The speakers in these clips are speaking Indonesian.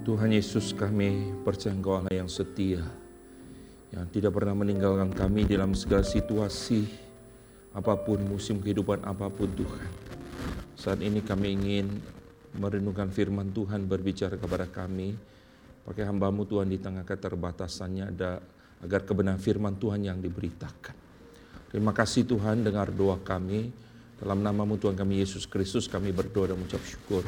Tuhan Yesus kami percaya Engkau Allah yang setia yang tidak pernah meninggalkan kami dalam segala situasi apa pun musim kehidupan apa pun Tuhan. Saat ini kami ingin merenungkan firman Tuhan berbicara kepada kami pakai hambamu Tuhan di tengah keterbatasannya ada agar kebenaran firman Tuhan yang diberitakan. Terima kasih Tuhan dengar doa kami. Dalam namamu Tuhan kami Yesus Kristus kami berdoa dan mengucap syukur.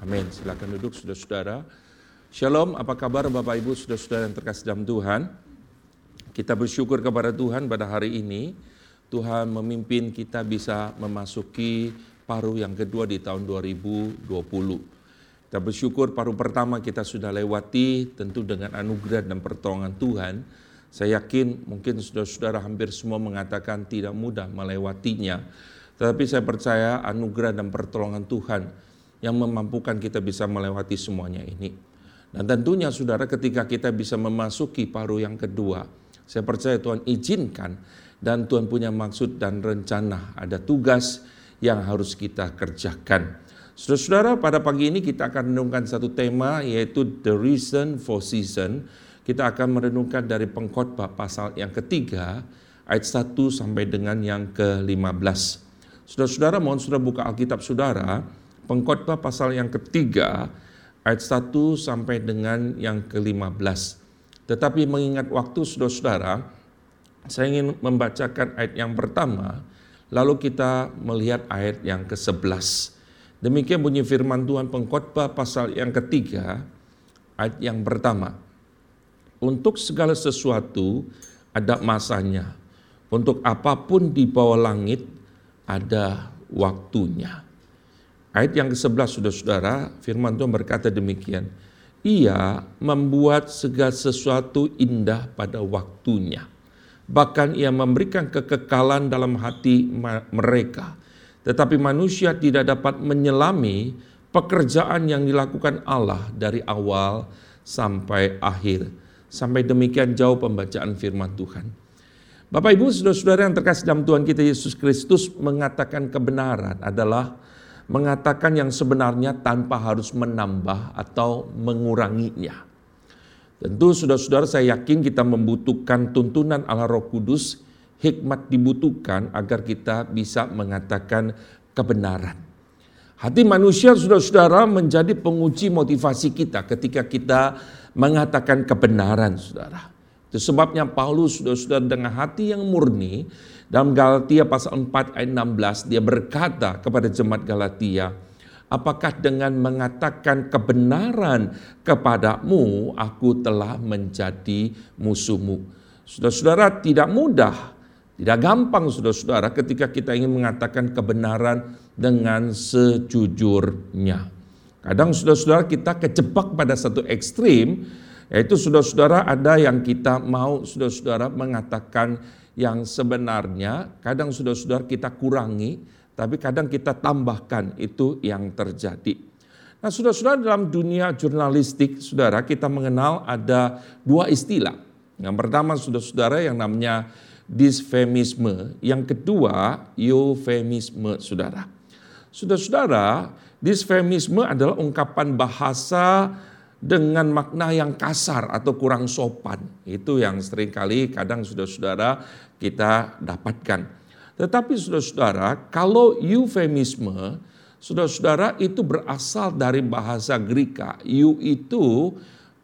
Amin. Silakan duduk saudara-saudara. Shalom, apa kabar Bapak Ibu saudara-saudara yang terkasih dalam Tuhan? Kita bersyukur kepada Tuhan pada hari ini. Tuhan memimpin kita bisa memasuki paruh yang kedua di tahun 2020. Kita bersyukur paruh pertama kita sudah lewati tentu dengan anugerah dan pertolongan Tuhan. Saya yakin mungkin saudara-saudara hampir semua mengatakan tidak mudah melewatinya. Tetapi saya percaya anugerah dan pertolongan Tuhan yang memampukan kita bisa melewati semuanya ini. Dan tentunya saudara ketika kita bisa memasuki paruh yang kedua, saya percaya Tuhan izinkan dan Tuhan punya maksud dan rencana, ada tugas yang harus kita kerjakan. Saudara-saudara, pada pagi ini kita akan renungkan satu tema yaitu the reason for season. Kita akan merenungkan dari pengkhotbah pasal yang ketiga ayat 1 sampai dengan yang ke-15. Saudara-saudara, mohon saudara buka Alkitab saudara, pengkhotbah pasal yang ketiga ayat 1 sampai dengan yang ke-15. Tetapi mengingat waktu saudara-saudara, saya ingin membacakan ayat yang pertama, lalu kita melihat ayat yang ke-11. Demikian bunyi firman Tuhan pengkhotbah pasal yang ketiga, ayat yang pertama. Untuk segala sesuatu ada masanya. Untuk apa pun di bawah langit ada waktunya. Ayat yang ke-11 saudara-saudara, firman Tuhan berkata demikian. Ia membuat segala sesuatu indah pada waktunya. Bahkan ia memberikan kekekalan dalam hati mereka. Tetapi manusia tidak dapat menyelami pekerjaan yang dilakukan Allah dari awal sampai akhir. Sampai demikian jauh pembacaan firman Tuhan. Bapak Ibu, saudara-saudara yang terkasih dalam Tuhan kita Yesus Kristus mengatakan kebenaran adalah mengatakan yang sebenarnya tanpa harus menambah atau menguranginya. Tentu saudara-saudara saya yakin kita membutuhkan tuntunan Allah Roh Kudus, hikmat dibutuhkan agar kita bisa mengatakan kebenaran. Hati manusia saudara-saudara menjadi penguji motivasi kita ketika kita mengatakan kebenaran saudara. Itu sebabnya Paulus saudara-saudara dengan hati yang murni dalam Galatia pasal 4 ayat 16 dia berkata kepada jemaat Galatia, Apakah dengan mengatakan kebenaran kepadamu aku telah menjadi musuhmu? Saudara-saudara tidak mudah, tidak gampang saudara-saudara ketika kita ingin mengatakan kebenaran dengan sejujurnya. Kadang saudara-saudara kita kejebak pada satu ekstrim, yaitu saudara-saudara ada yang kita mau saudara-saudara mengatakan yang sebenarnya kadang saudara-saudara kita kurangi, tapi kadang kita tambahkan itu yang terjadi. Nah saudara-saudara dalam dunia jurnalistik, saudara kita mengenal ada dua istilah. Yang pertama saudara-saudara yang namanya disfemisme, yang kedua eufemisme saudara. Saudara-saudara, disfemisme adalah ungkapan bahasa dengan makna yang kasar atau kurang sopan. Itu yang sering kali kadang saudara-saudara kita dapatkan. Tetapi saudara-saudara, kalau eufemisme, saudara-saudara itu berasal dari bahasa Greka. Eu itu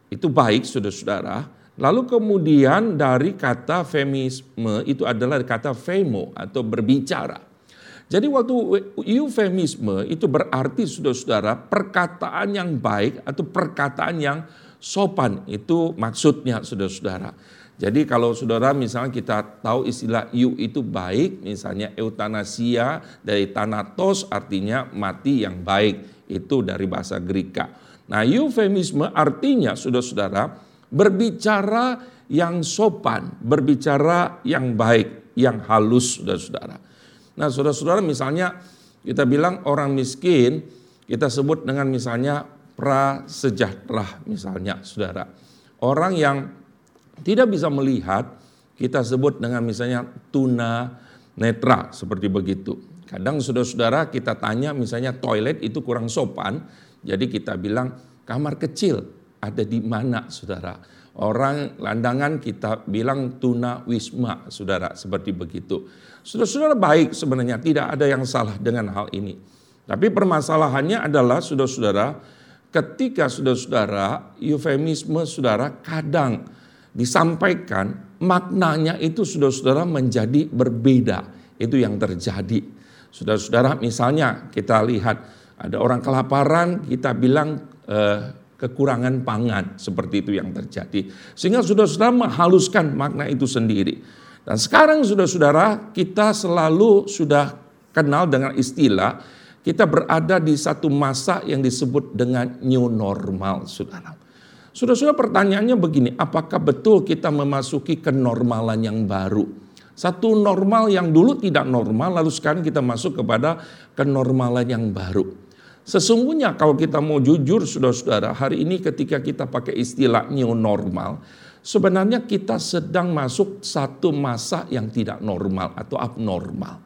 itu baik saudara-saudara. Lalu kemudian dari kata femisme itu adalah kata femo atau berbicara. Jadi waktu eufemisme itu berarti saudara-saudara perkataan yang baik atau perkataan yang sopan. Itu maksudnya saudara-saudara. Jadi kalau saudara misalnya kita tahu istilah iu itu baik, misalnya eutanasia dari thanatos artinya mati yang baik. Itu dari bahasa Greka. Nah eufemisme artinya saudara-saudara berbicara yang sopan, berbicara yang baik, yang halus saudara-saudara. Nah saudara-saudara misalnya kita bilang orang miskin, kita sebut dengan misalnya prasejahtera misalnya saudara. Orang yang tidak bisa melihat, kita sebut dengan misalnya tuna netra seperti begitu. Kadang saudara-saudara kita tanya misalnya toilet itu kurang sopan, jadi kita bilang kamar kecil ada di mana saudara. Orang landangan kita bilang tuna wisma saudara seperti begitu. Saudara-saudara baik sebenarnya tidak ada yang salah dengan hal ini. Tapi permasalahannya adalah saudara-saudara ketika saudara-saudara eufemisme saudara kadang disampaikan maknanya itu saudara-saudara menjadi berbeda. Itu yang terjadi. Saudara-saudara misalnya kita lihat ada orang kelaparan kita bilang eh, kekurangan pangan seperti itu yang terjadi. Sehingga saudara-saudara menghaluskan makna itu sendiri. Dan sekarang saudara-saudara kita selalu sudah kenal dengan istilah kita berada di satu masa yang disebut dengan new normal, saudara. Saudara-saudara pertanyaannya begini, apakah betul kita memasuki kenormalan yang baru? Satu normal yang dulu tidak normal, lalu sekarang kita masuk kepada kenormalan yang baru. Sesungguhnya kalau kita mau jujur saudara-saudara, hari ini ketika kita pakai istilah new normal, sebenarnya kita sedang masuk satu masa yang tidak normal atau abnormal.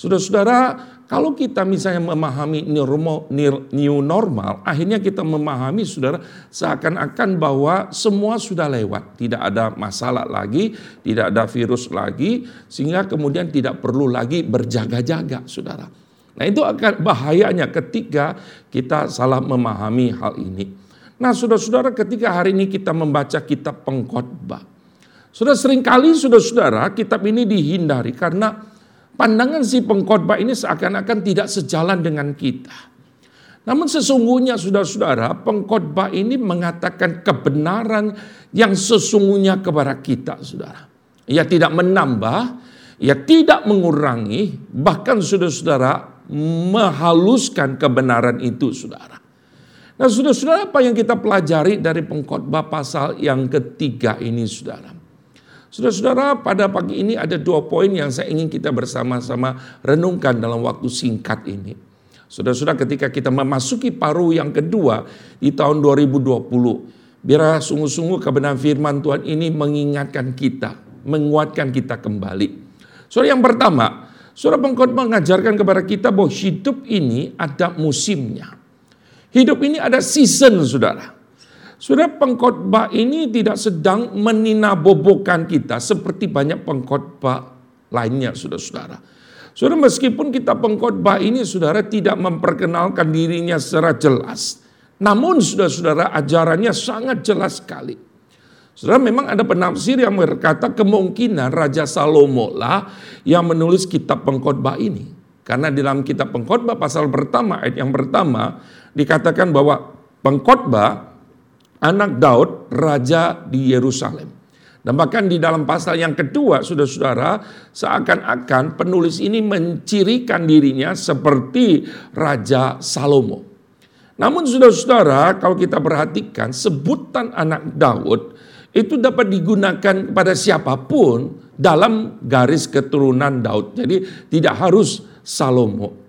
Saudara-saudara, kalau kita misalnya memahami new normal, akhirnya kita memahami saudara seakan-akan bahwa semua sudah lewat, tidak ada masalah lagi, tidak ada virus lagi, sehingga kemudian tidak perlu lagi berjaga-jaga, saudara. Nah itu akan bahayanya ketika kita salah memahami hal ini. Nah saudara-saudara ketika hari ini kita membaca kitab pengkhotbah. Sudah sering kali saudara-saudara kitab ini dihindari karena pandangan si pengkhotbah ini seakan-akan tidak sejalan dengan kita. Namun sesungguhnya saudara-saudara pengkhotbah ini mengatakan kebenaran yang sesungguhnya kepada kita saudara. Ia tidak menambah, ia tidak mengurangi, bahkan saudara-saudara menghaluskan kebenaran itu, saudara. Nah, saudara-saudara, apa yang kita pelajari dari pengkhotbah pasal yang ketiga ini, saudara? Saudara-saudara, pada pagi ini ada dua poin yang saya ingin kita bersama-sama renungkan dalam waktu singkat ini. Saudara-saudara, ketika kita memasuki paruh yang kedua di tahun 2020, biar sungguh-sungguh kebenaran firman Tuhan ini mengingatkan kita, menguatkan kita kembali. Saudara, yang pertama, Surah pengkhotbah mengajarkan kepada kita bahwa hidup ini ada musimnya. Hidup ini ada season, saudara. Surah pengkhotbah ini tidak sedang meninabobokan kita seperti banyak pengkhotbah lainnya, saudara-saudara. Saudara, meskipun kita pengkhotbah ini, saudara tidak memperkenalkan dirinya secara jelas. Namun, saudara-saudara, ajarannya sangat jelas sekali. Saudara memang ada penafsir yang berkata kemungkinan Raja Salomo lah yang menulis kitab pengkhotbah ini. Karena di dalam kitab pengkhotbah pasal pertama ayat yang pertama dikatakan bahwa pengkhotbah anak Daud raja di Yerusalem. Dan bahkan di dalam pasal yang kedua, saudara-saudara, seakan-akan penulis ini mencirikan dirinya seperti Raja Salomo. Namun saudara-saudara, kalau kita perhatikan sebutan anak Daud itu dapat digunakan kepada siapa pun dalam garis keturunan Daud. Jadi tidak harus Salomo.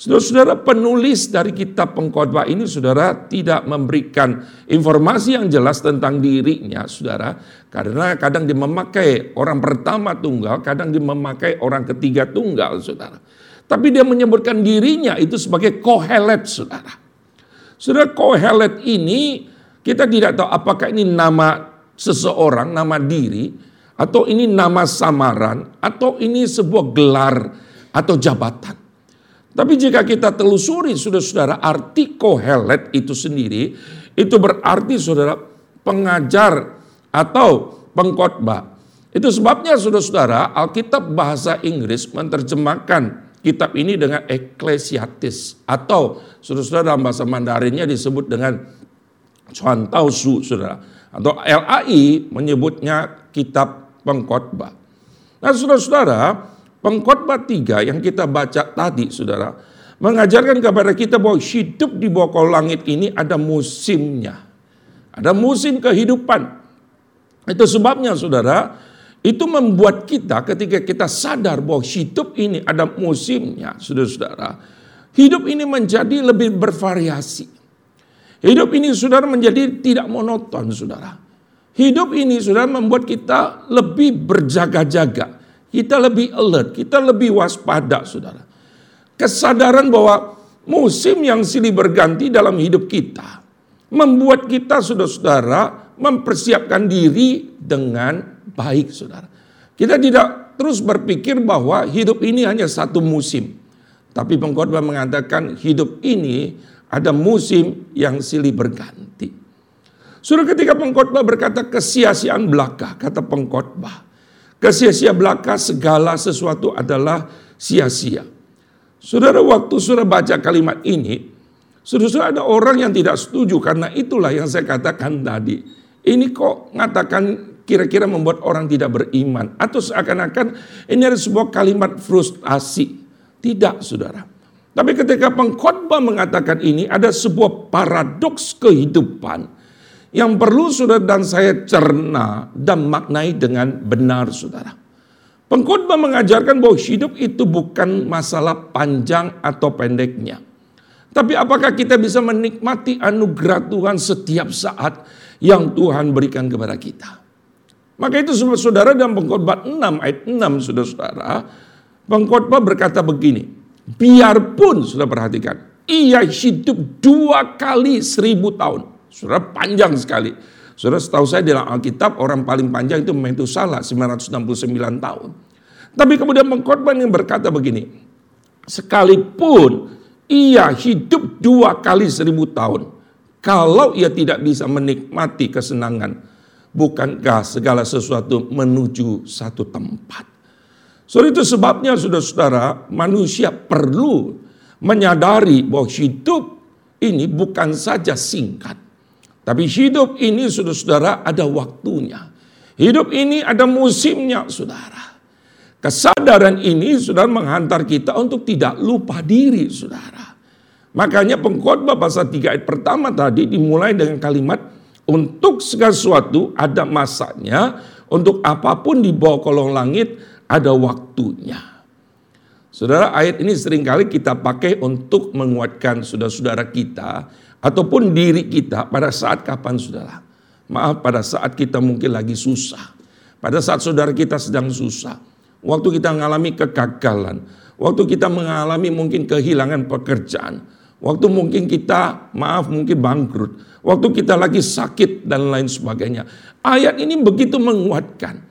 Saudara-saudara penulis dari kitab pengkhotbah ini saudara tidak memberikan informasi yang jelas tentang dirinya saudara. Karena kadang dia memakai orang pertama tunggal, kadang dia memakai orang ketiga tunggal saudara. Tapi dia menyebutkan dirinya itu sebagai kohelet saudara. Saudara kohelet ini kita tidak tahu apakah ini nama seseorang, nama diri, atau ini nama samaran, atau ini sebuah gelar atau jabatan. Tapi jika kita telusuri saudara-saudara arti kohelet itu sendiri, itu berarti saudara pengajar atau pengkhotbah. Itu sebabnya saudara-saudara Alkitab bahasa Inggris menerjemahkan kitab ini dengan eklesiatis atau saudara-saudara dalam bahasa Mandarinnya disebut dengan Chuan saudara atau LAI menyebutnya kitab pengkhotbah. Nah, saudara-saudara, pengkhotbah tiga yang kita baca tadi, saudara, mengajarkan kepada kita bahwa hidup di bawah langit ini ada musimnya. Ada musim kehidupan. Itu sebabnya, saudara, itu membuat kita ketika kita sadar bahwa hidup ini ada musimnya, saudara-saudara. Hidup ini menjadi lebih bervariasi. Hidup ini saudara menjadi tidak monoton saudara. Hidup ini saudara membuat kita lebih berjaga-jaga. Kita lebih alert, kita lebih waspada saudara. Kesadaran bahwa musim yang silih berganti dalam hidup kita. membuat kita saudara-saudara mempersiapkan diri dengan baik saudara. Kita tidak terus berpikir bahwa hidup ini hanya satu musim. Tapi pengkhotbah mengatakan hidup ini ada musim yang silih berganti. Sudah ketika pengkhotbah berkata kesia-siaan belaka, kata pengkhotbah. Kesia-sia belaka segala sesuatu adalah sia-sia. Saudara waktu sudah baca kalimat ini, sudah ada orang yang tidak setuju karena itulah yang saya katakan tadi. Ini kok ngatakan kira-kira membuat orang tidak beriman. Atau seakan-akan ini ada sebuah kalimat frustasi. Tidak saudara. Tapi ketika pengkhotbah mengatakan ini ada sebuah paradoks kehidupan yang perlu saudara dan saya cerna dan maknai dengan benar saudara. Pengkhotbah mengajarkan bahwa hidup itu bukan masalah panjang atau pendeknya. Tapi apakah kita bisa menikmati anugerah Tuhan setiap saat yang Tuhan berikan kepada kita? Maka itu saudara dalam pengkhotbah 6 ayat 6 saudara-saudara, pengkhotbah berkata begini, biarpun sudah perhatikan, ia hidup dua kali seribu tahun. Saudara panjang sekali. Saudara setahu saya dalam Alkitab orang paling panjang itu Metusala 969 tahun. Tapi kemudian pengkhotbah yang berkata begini, sekalipun ia hidup dua kali seribu tahun, kalau ia tidak bisa menikmati kesenangan, bukankah segala sesuatu menuju satu tempat? So itu sebabnya saudara-saudara manusia perlu menyadari bahwa hidup ini bukan saja singkat. Tapi hidup ini saudara-saudara ada waktunya. Hidup ini ada musimnya saudara. Kesadaran ini saudara menghantar kita untuk tidak lupa diri saudara. Makanya pengkhotbah pasal 3 ayat pertama tadi dimulai dengan kalimat untuk segala sesuatu ada masanya, untuk apa pun di bawah kolong langit ada waktunya. Saudara, ayat ini sering kali kita pakai untuk menguatkan saudara-saudara kita ataupun diri kita pada saat kapan saudara. Maaf pada saat kita mungkin lagi susah. Pada saat saudara kita sedang susah. Waktu kita mengalami kegagalan. Waktu kita mengalami mungkin kehilangan pekerjaan. Waktu mungkin kita maaf mungkin bangkrut. Waktu kita lagi sakit dan lain sebagainya. Ayat ini begitu menguatkan.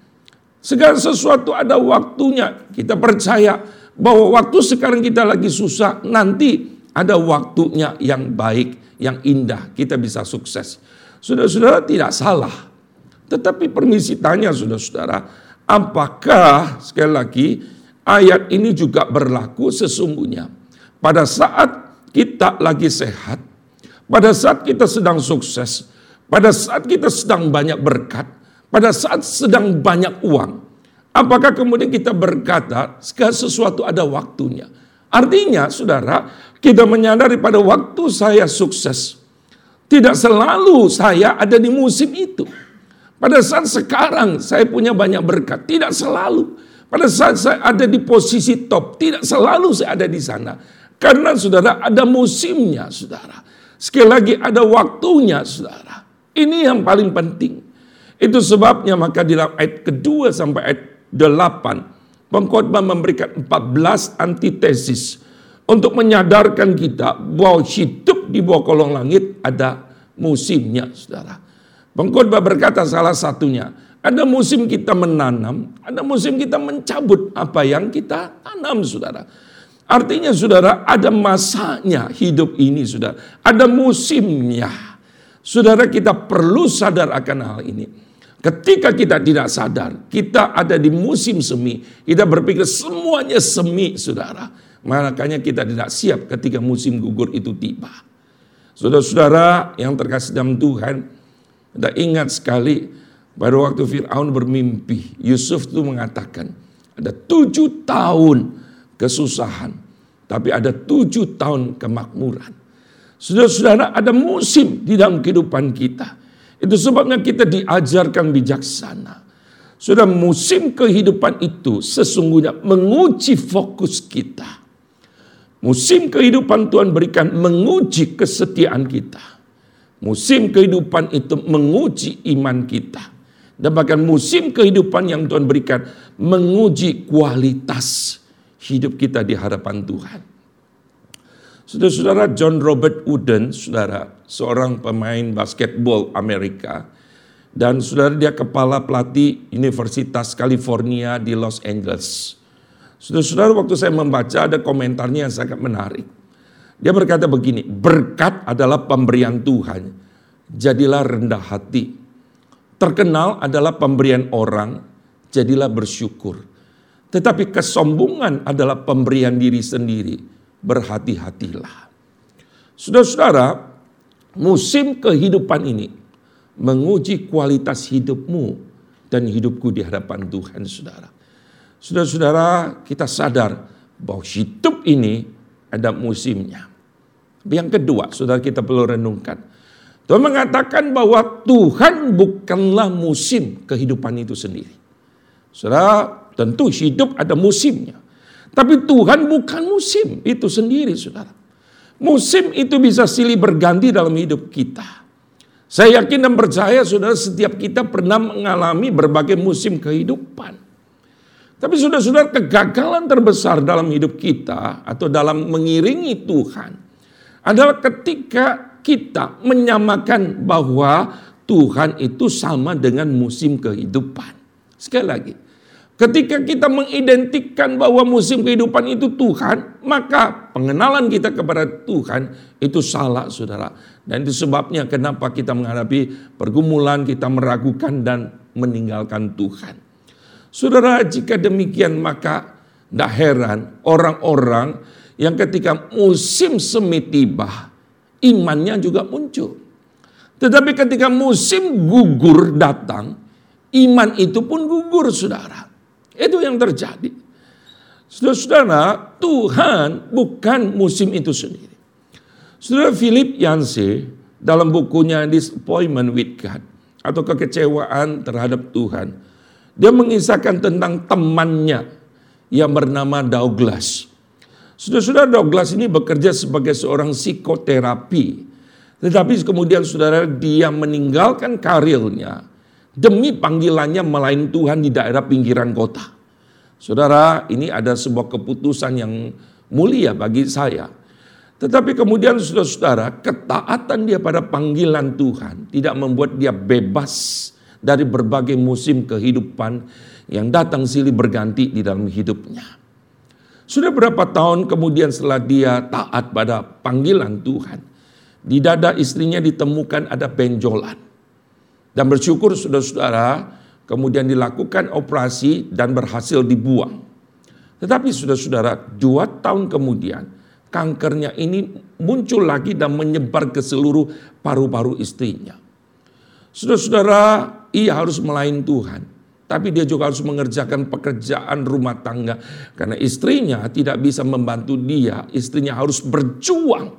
Segala sesuatu ada waktunya. Kita percaya bahwa waktu sekarang kita lagi susah. Nanti ada waktunya yang baik yang indah, kita bisa sukses. Saudara-saudara tidak salah. Tetapi permisi tanya saudara-saudara, apakah sekali lagi ayat ini juga berlaku sesungguhnya pada saat kita lagi sehat, pada saat kita sedang sukses, pada saat kita sedang banyak berkat, pada saat sedang banyak uang, apakah kemudian kita berkata segala sesuatu ada waktunya? Artinya, saudara, kita menyadari pada waktu saya sukses, tidak selalu saya ada di musim itu. Pada saat sekarang saya punya banyak berkat, tidak selalu. Pada saat saya ada di posisi top, tidak selalu saya ada di sana. Karena saudara ada musimnya saudara. Sekali lagi ada waktunya saudara. Ini yang paling penting. Itu sebabnya maka di dalam ayat kedua sampai ayat delapan Pengkhotbah memberikan 14 antitesis untuk menyadarkan kita bahwa hidup di bawah kolong langit ada musimnya, saudara. Pengkhotbah berkata salah satunya, ada musim kita menanam, ada musim kita mencabut apa yang kita tanam, saudara. Artinya saudara ada masanya hidup ini saudara. Ada musimnya. Saudara kita perlu sadar akan hal ini. Ketika kita tidak sadar, kita ada di musim semi, kita berpikir semuanya semi, saudara. Makanya kita tidak siap ketika musim gugur itu tiba. Saudara-saudara yang terkasih dalam Tuhan, kita ingat sekali pada waktu Fir'aun bermimpi, Yusuf itu mengatakan, ada tujuh tahun kesusahan, tapi ada tujuh tahun kemakmuran. Saudara-saudara, ada musim di dalam kehidupan kita itu sebabnya kita diajarkan bijaksana. Sudah musim kehidupan itu sesungguhnya menguji fokus kita. Musim kehidupan Tuhan berikan menguji kesetiaan kita. Musim kehidupan itu menguji iman kita. Dan bahkan musim kehidupan yang Tuhan berikan menguji kualitas hidup kita di hadapan Tuhan. Saudara-saudara John Robert Wooden, saudara, seorang pemain basketball Amerika, dan saudara dia kepala pelatih Universitas California di Los Angeles. Saudara-saudara waktu saya membaca ada komentarnya yang sangat menarik. Dia berkata begini, berkat adalah pemberian Tuhan, jadilah rendah hati. Terkenal adalah pemberian orang, jadilah bersyukur. Tetapi kesombongan adalah pemberian diri sendiri berhati-hatilah. Saudara-saudara, musim kehidupan ini menguji kualitas hidupmu dan hidupku di hadapan Tuhan, saudara. Saudara-saudara, kita sadar bahwa hidup ini ada musimnya. Yang kedua, saudara kita perlu renungkan. Tuhan mengatakan bahwa Tuhan bukanlah musim kehidupan itu sendiri. Saudara, tentu hidup ada musimnya. Tapi Tuhan bukan musim itu sendiri, saudara. Musim itu bisa silih berganti dalam hidup kita. Saya yakin dan percaya saudara setiap kita pernah mengalami berbagai musim kehidupan. Tapi saudara-saudara kegagalan terbesar dalam hidup kita atau dalam mengiringi Tuhan adalah ketika kita menyamakan bahwa Tuhan itu sama dengan musim kehidupan. Sekali lagi, Ketika kita mengidentikan bahwa musim kehidupan itu Tuhan, maka pengenalan kita kepada Tuhan itu salah saudara. Dan itu sebabnya kenapa kita menghadapi pergumulan, kita meragukan dan meninggalkan Tuhan. Saudara, jika demikian maka tidak heran orang-orang yang ketika musim semi tiba, imannya juga muncul. Tetapi ketika musim gugur datang, iman itu pun gugur saudara. Itu yang terjadi. Saudara-saudara, Tuhan bukan musim itu sendiri. Saudara Philip Yancey dalam bukunya Disappointment with God atau kekecewaan terhadap Tuhan, dia mengisahkan tentang temannya yang bernama Douglas. Saudara-saudara Douglas ini bekerja sebagai seorang psikoterapi. Tetapi kemudian saudara dia meninggalkan karirnya demi panggilannya melain Tuhan di daerah pinggiran kota. Saudara, ini ada sebuah keputusan yang mulia bagi saya. Tetapi kemudian saudara-saudara, ketaatan dia pada panggilan Tuhan tidak membuat dia bebas dari berbagai musim kehidupan yang datang silih berganti di dalam hidupnya. Sudah berapa tahun kemudian setelah dia taat pada panggilan Tuhan, di dada istrinya ditemukan ada benjolan. Dan bersyukur saudara-saudara, kemudian dilakukan operasi dan berhasil dibuang. Tetapi saudara-saudara, dua tahun kemudian, kankernya ini muncul lagi dan menyebar ke seluruh paru-paru istrinya. Saudara-saudara, ia harus melain Tuhan. Tapi dia juga harus mengerjakan pekerjaan rumah tangga. Karena istrinya tidak bisa membantu dia. Istrinya harus berjuang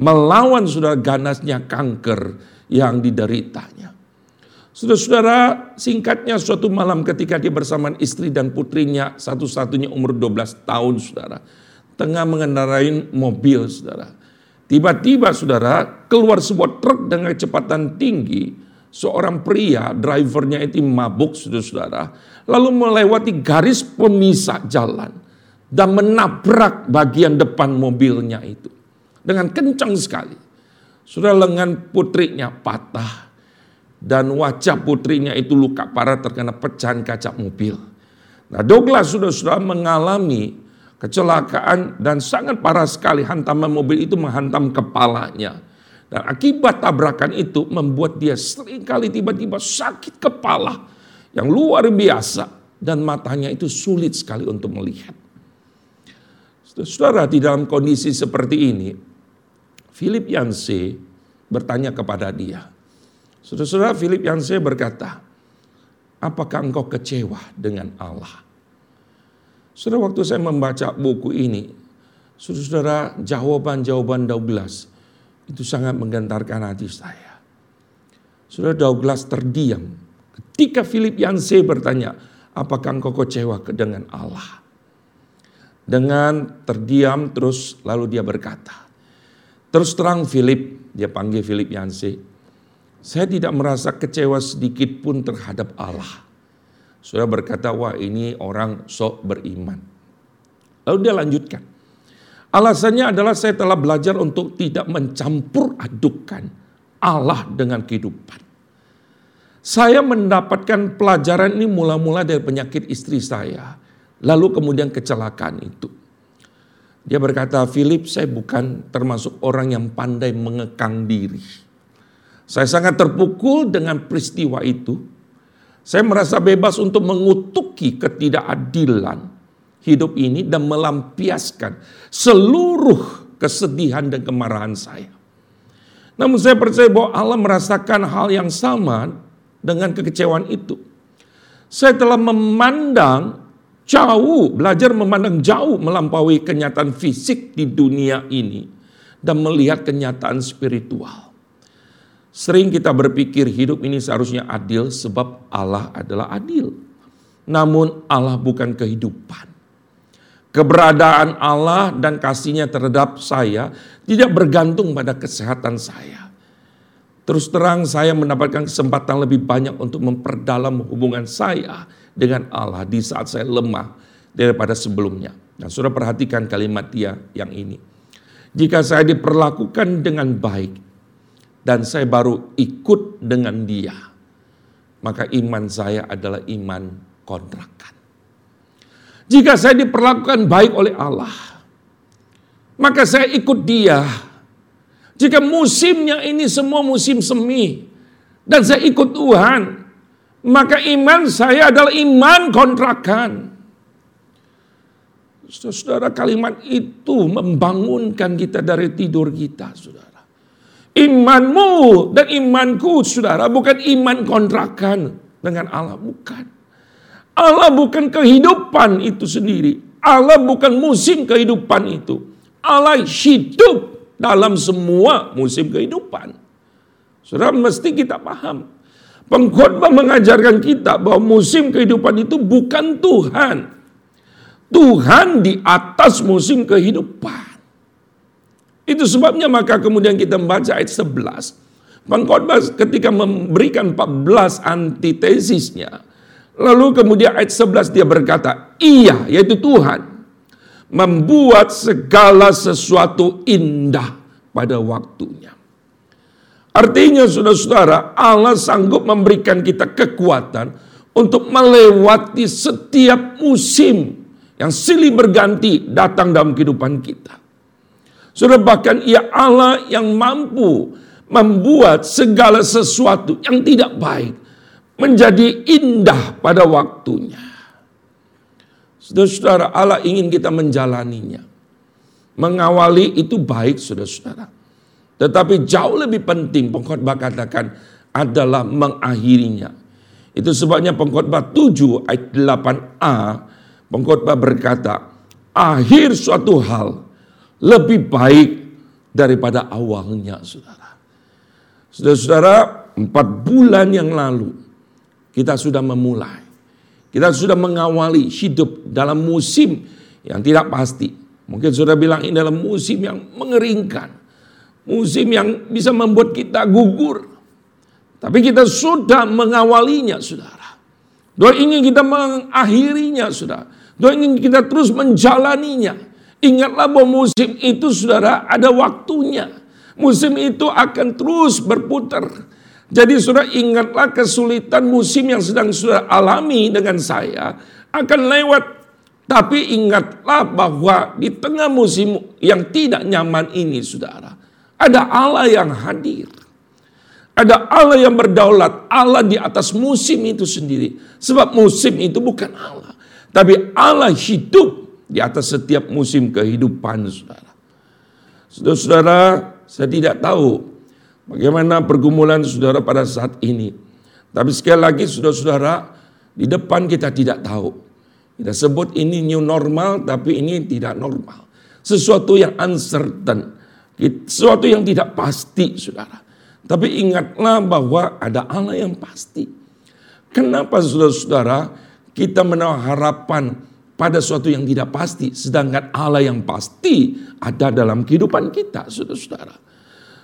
melawan saudara ganasnya kanker yang dideritanya. Saudara-saudara, singkatnya suatu malam ketika dia bersama istri dan putrinya, satu-satunya umur 12 tahun, saudara. Tengah mengendarai mobil, saudara. Tiba-tiba, saudara, keluar sebuah truk dengan kecepatan tinggi. Seorang pria, drivernya itu mabuk, saudara-saudara. Lalu melewati garis pemisah jalan. Dan menabrak bagian depan mobilnya itu. Dengan kencang sekali. Sudah lengan putrinya patah dan wajah putrinya itu luka parah terkena pecahan kaca mobil. Nah Douglas sudah sudah mengalami kecelakaan dan sangat parah sekali hantaman mobil itu menghantam kepalanya. Dan akibat tabrakan itu membuat dia sering kali tiba-tiba sakit kepala yang luar biasa dan matanya itu sulit sekali untuk melihat. Saudara di dalam kondisi seperti ini, Philip Yancey bertanya kepada dia, Saudara-saudara Philip Yancey berkata, apakah engkau kecewa dengan Allah? Saudara waktu saya membaca buku ini, saudara-saudara jawaban-jawaban Douglas itu sangat menggentarkan hati saya. Saudara Douglas terdiam ketika Philip Yancey bertanya, apakah engkau kecewa dengan Allah? Dengan terdiam terus lalu dia berkata, terus terang Philip, dia panggil Philip Yancey, saya tidak merasa kecewa sedikit pun terhadap Allah. Sudah berkata, wah ini orang sok beriman. Lalu dia lanjutkan. Alasannya adalah saya telah belajar untuk tidak mencampur adukan Allah dengan kehidupan. Saya mendapatkan pelajaran ini mula-mula dari penyakit istri saya. Lalu kemudian kecelakaan itu. Dia berkata, Philip saya bukan termasuk orang yang pandai mengekang diri. Saya sangat terpukul dengan peristiwa itu. Saya merasa bebas untuk mengutuki ketidakadilan hidup ini dan melampiaskan seluruh kesedihan dan kemarahan saya. Namun saya percaya bahwa Allah merasakan hal yang sama dengan kekecewaan itu. Saya telah memandang jauh, belajar memandang jauh melampaui kenyataan fisik di dunia ini dan melihat kenyataan spiritual. Sering kita berpikir hidup ini seharusnya adil sebab Allah adalah adil. Namun Allah bukan kehidupan. Keberadaan Allah dan kasihnya terhadap saya tidak bergantung pada kesehatan saya. Terus terang saya mendapatkan kesempatan lebih banyak untuk memperdalam hubungan saya dengan Allah di saat saya lemah daripada sebelumnya. Nah, sudah perhatikan kalimat dia yang ini. Jika saya diperlakukan dengan baik dan saya baru ikut dengan dia, maka iman saya adalah iman kontrakan. Jika saya diperlakukan baik oleh Allah, maka saya ikut dia jika musimnya ini semua musim semi dan saya ikut Tuhan, maka iman saya adalah iman kontrakan. Saudara, kalimat itu membangunkan kita dari tidur kita, saudara. Imanmu dan imanku, saudara, bukan iman kontrakan dengan Allah, bukan. Allah bukan kehidupan itu sendiri. Allah bukan musim kehidupan itu. Allah hidup dalam semua musim kehidupan. Saudara mesti kita paham. Pengkhotbah mengajarkan kita bahwa musim kehidupan itu bukan Tuhan. Tuhan di atas musim kehidupan. Itu sebabnya maka kemudian kita membaca ayat 11. Pengkhotbah ketika memberikan 14 antitesisnya. Lalu kemudian ayat 11 dia berkata, iya yaitu Tuhan membuat segala sesuatu indah pada waktunya. Artinya saudara-saudara, Allah sanggup memberikan kita kekuatan untuk melewati setiap musim yang silih berganti datang dalam kehidupan kita. Saudara bahkan ia Allah yang mampu membuat segala sesuatu yang tidak baik menjadi indah pada waktunya. Saudara-saudara, Allah ingin kita menjalaninya. Mengawali itu baik, saudara-saudara. Tetapi jauh lebih penting pengkhotbah katakan adalah mengakhirinya. Itu sebabnya pengkhotbah 7 ayat 8a pengkhotbah berkata, akhir suatu hal lebih baik daripada awalnya, saudara. Saudara-saudara, empat bulan yang lalu kita sudah memulai kita sudah mengawali hidup dalam musim yang tidak pasti. Mungkin sudah bilang ini dalam musim yang mengeringkan. Musim yang bisa membuat kita gugur. Tapi kita sudah mengawalinya, saudara. Doa ingin kita mengakhirinya, saudara. Doa ingin kita terus menjalaninya. Ingatlah bahwa musim itu, saudara, ada waktunya. Musim itu akan terus berputar. Jadi sudah ingatlah kesulitan musim yang sedang sudah alami dengan saya akan lewat. Tapi ingatlah bahwa di tengah musim yang tidak nyaman ini saudara. Ada Allah yang hadir. Ada Allah yang berdaulat. Allah di atas musim itu sendiri. Sebab musim itu bukan Allah. Tapi Allah hidup di atas setiap musim kehidupan saudara. Saudara-saudara, saya tidak tahu Bagaimana pergumulan saudara pada saat ini. Tapi sekali lagi saudara-saudara, di depan kita tidak tahu. Kita sebut ini new normal, tapi ini tidak normal. Sesuatu yang uncertain. Sesuatu yang tidak pasti, saudara. Tapi ingatlah bahwa ada Allah yang pasti. Kenapa saudara-saudara kita menaruh harapan pada sesuatu yang tidak pasti. Sedangkan Allah yang pasti ada dalam kehidupan kita, saudara-saudara.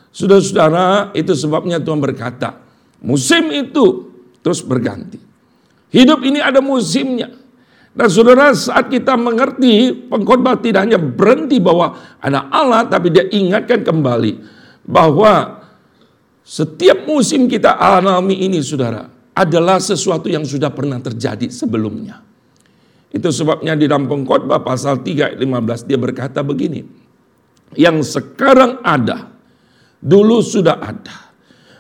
Saudara-saudara, itu sebabnya Tuhan berkata, musim itu terus berganti. Hidup ini ada musimnya. Dan saudara saat kita mengerti pengkhotbah tidak hanya berhenti bahwa ada Allah tapi dia ingatkan kembali bahwa setiap musim kita alami ini saudara adalah sesuatu yang sudah pernah terjadi sebelumnya. Itu sebabnya di dalam pengkhotbah pasal 3 ayat 15 dia berkata begini. Yang sekarang ada, dulu sudah ada.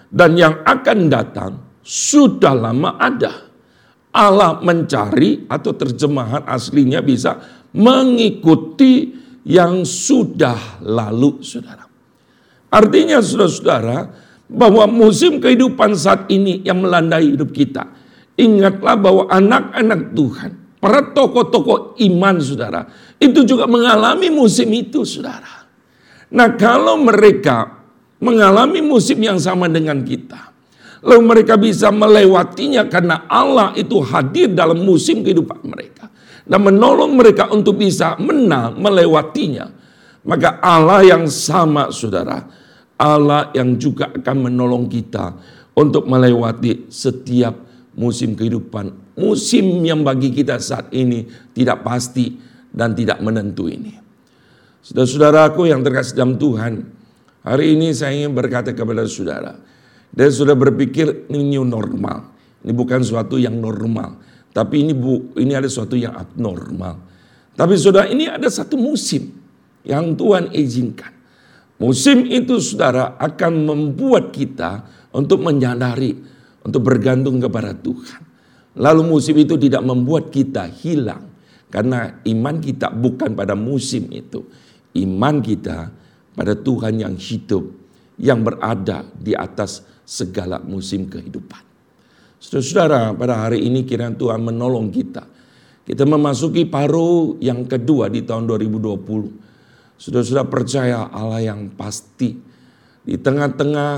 Dan yang akan datang sudah lama ada. Allah mencari atau terjemahan aslinya bisa mengikuti yang sudah lalu, saudara. Artinya, saudara-saudara, bahwa musim kehidupan saat ini yang melandai hidup kita, ingatlah bahwa anak-anak Tuhan, para tokoh-tokoh iman, saudara, itu juga mengalami musim itu, saudara. Nah, kalau mereka mengalami musim yang sama dengan kita, Lalu mereka bisa melewatinya karena Allah itu hadir dalam musim kehidupan mereka. Dan menolong mereka untuk bisa menang melewatinya. Maka Allah yang sama saudara. Allah yang juga akan menolong kita untuk melewati setiap musim kehidupan. Musim yang bagi kita saat ini tidak pasti dan tidak menentu ini. Saudara-saudaraku yang terkasih dalam Tuhan, hari ini saya ingin berkata kepada saudara, dan sudah berpikir ini new normal. Ini bukan suatu yang normal. Tapi ini bu, ini ada suatu yang abnormal. Tapi sudah ini ada satu musim yang Tuhan izinkan. Musim itu saudara akan membuat kita untuk menyadari, untuk bergantung kepada Tuhan. Lalu musim itu tidak membuat kita hilang. Karena iman kita bukan pada musim itu. Iman kita pada Tuhan yang hidup, yang berada di atas segala musim kehidupan. Saudara-saudara, pada hari ini kiranya Tuhan menolong kita. Kita memasuki paruh yang kedua di tahun 2020. Saudara-saudara percaya Allah yang pasti. Di tengah-tengah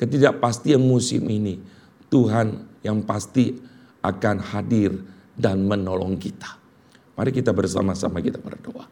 ketidakpastian musim ini, Tuhan yang pasti akan hadir dan menolong kita. Mari kita bersama-sama kita berdoa.